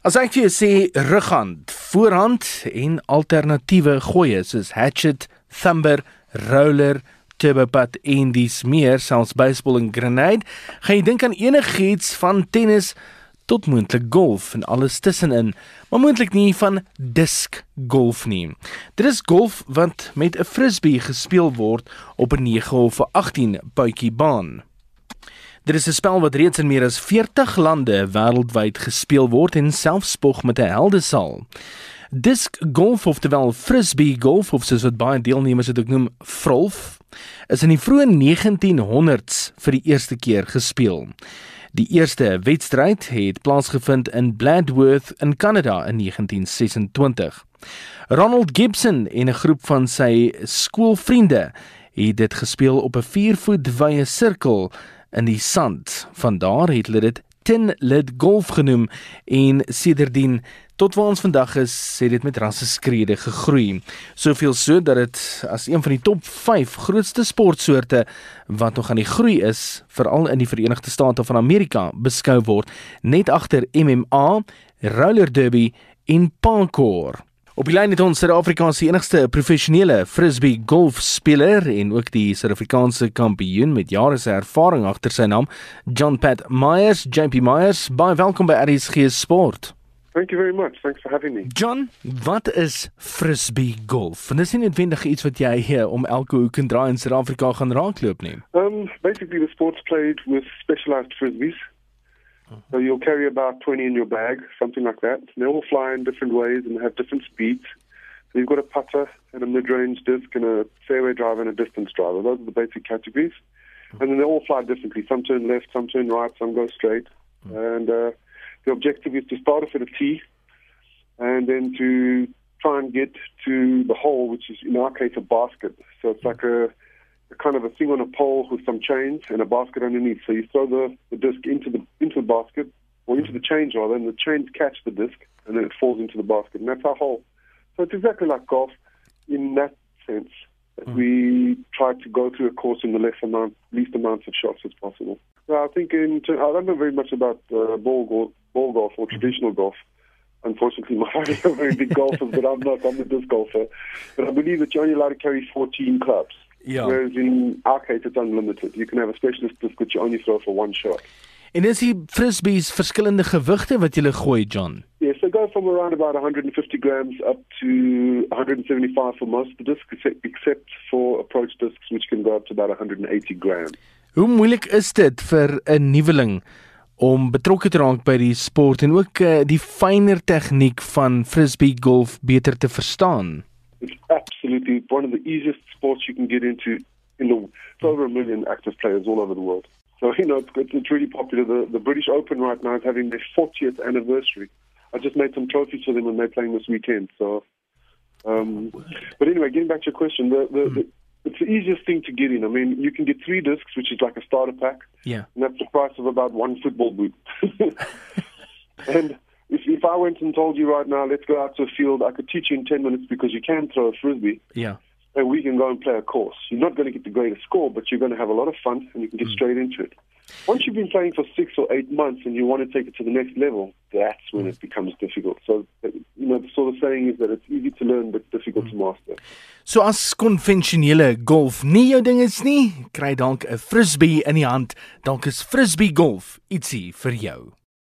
As ek vir jou sê rughand, voorhand en alternatiewe gooie soos hatchet, thumber, roller, turbopad en dis meer selfs baseball en grenade, gaan jy dink aan enigiets van tennis tot moontlik golf en alles tussenin, maar moontlik nie van disk golf nie. Dit is golf wat met 'n frisbee gespeel word op 'n 9 of 'n 18 puitjie baan. Dit is 'n spel wat reeds in meer as 40 lande wêreldwyd gespeel word en selfs spog met 'n heldesaal. Disk golf of terwyl frisbee golf of soos wat baie deelnemers dit ook noem, frolf, is in die vroeë 1900s vir die eerste keer gespeel. Die eerste wedstryd het plaasgevind in Bladworth in Kanada in 1926. Ronald Gibson en 'n groep van sy skoolvriende het dit gespeel op 'n 4 voet wye sirkel in die sand. Van daar het hulle dit Tin Lid Golf genoem en sedertdien tot waar ons vandag is, sê dit met rasse skrede gegroei. Soveel so dat dit as een van die top 5 grootste sportsoorte wat nog aan die groei is, veral in die Verenigde State van Amerika beskou word, net agter MMA, roller derby en parkour. Op die lyn het ons Suid-Afrika se enigste professionele frisbee golfspeler en ook die Suid-Afrikaanse kampioen met jare se ervaring agter sy naam, John Pat Myers, JP Myers. Baie welkom by RSG Sport. Thank you very much. Thanks for having me. John, wat is frisbee golf? En dis nie noodwendig iets wat jy hier om elke hoek en draai in Suid-Afrika gaan raakloop nie. Um, basically, the sport's played with specialized frisbees. So you'll carry about 20 in your bag, something like that. They all fly in different ways and have different speeds. So you've got a putter and a mid-range disc and a fairway driver and a distance driver. Those are the basic categories. And then they all fly differently. Some turn left, some turn right, some go straight. And uh, the objective is to start off at a tee and then to try and get to the hole, which is in our case a basket. So it's like a kind of a thing on a pole with some chains and a basket underneath. So you throw the, the disc into the into the basket or into the chains rather, and the chains catch the disc and then it falls into the basket, and that's our hole. So it's exactly like golf in that sense. That mm. We try to go through a course in the less amount, least amounts of shots as possible. Well, I think in, I don't know very much about uh, ball golf ball golf or traditional golf. Unfortunately, my family are very big golfers, but I'm not. I'm a disc golfer. But I believe that you're only allowed to carry 14 clubs. Yeah. Whereas in our case, it's unlimited. You can have a specialist disc which you only throw for one shot. En is die frisbees verskillende gewigte wat jy gooi, John? Yes, they go from around about 150 grams up to 175 for most of the discs, except for approach discs, which can go up to about 180 grams. Hoe moeilik is dit vir 'n nuweling om betrokke te raak by die sport en ook uh, die fynere tegniek van frisbee golf beter te verstaan. It's absolutely one of the easiest sports you can get into in the over a million active players all over the world. So you know it's, it's really popular. The, the British Open right now is having their 40th anniversary. I just made some trophies for them when they're playing this weekend. So, um, but anyway, getting back to your question, the, the, the it's the easiest thing to get in. I mean, you can get three discs, which is like a starter pack. Yeah. And that's the price of about one football boot. and if, if I went and told you right now, let's go out to a field, I could teach you in 10 minutes because you can throw a frisbee. Yeah. And we can go and play a course. You're not going to get the greatest score, but you're going to have a lot of fun and you can get mm. straight into it. Once you've been playing for six or eight months and you want to take it to the next level, that's when it becomes difficult. So, you know, the sort of saying is that it's easy to learn but difficult mm. to master. So as konvensionele golf nie jou ding is nie, kry dalk 'n frisbee in die hand, dalk is frisbee golf ietsie vir jou.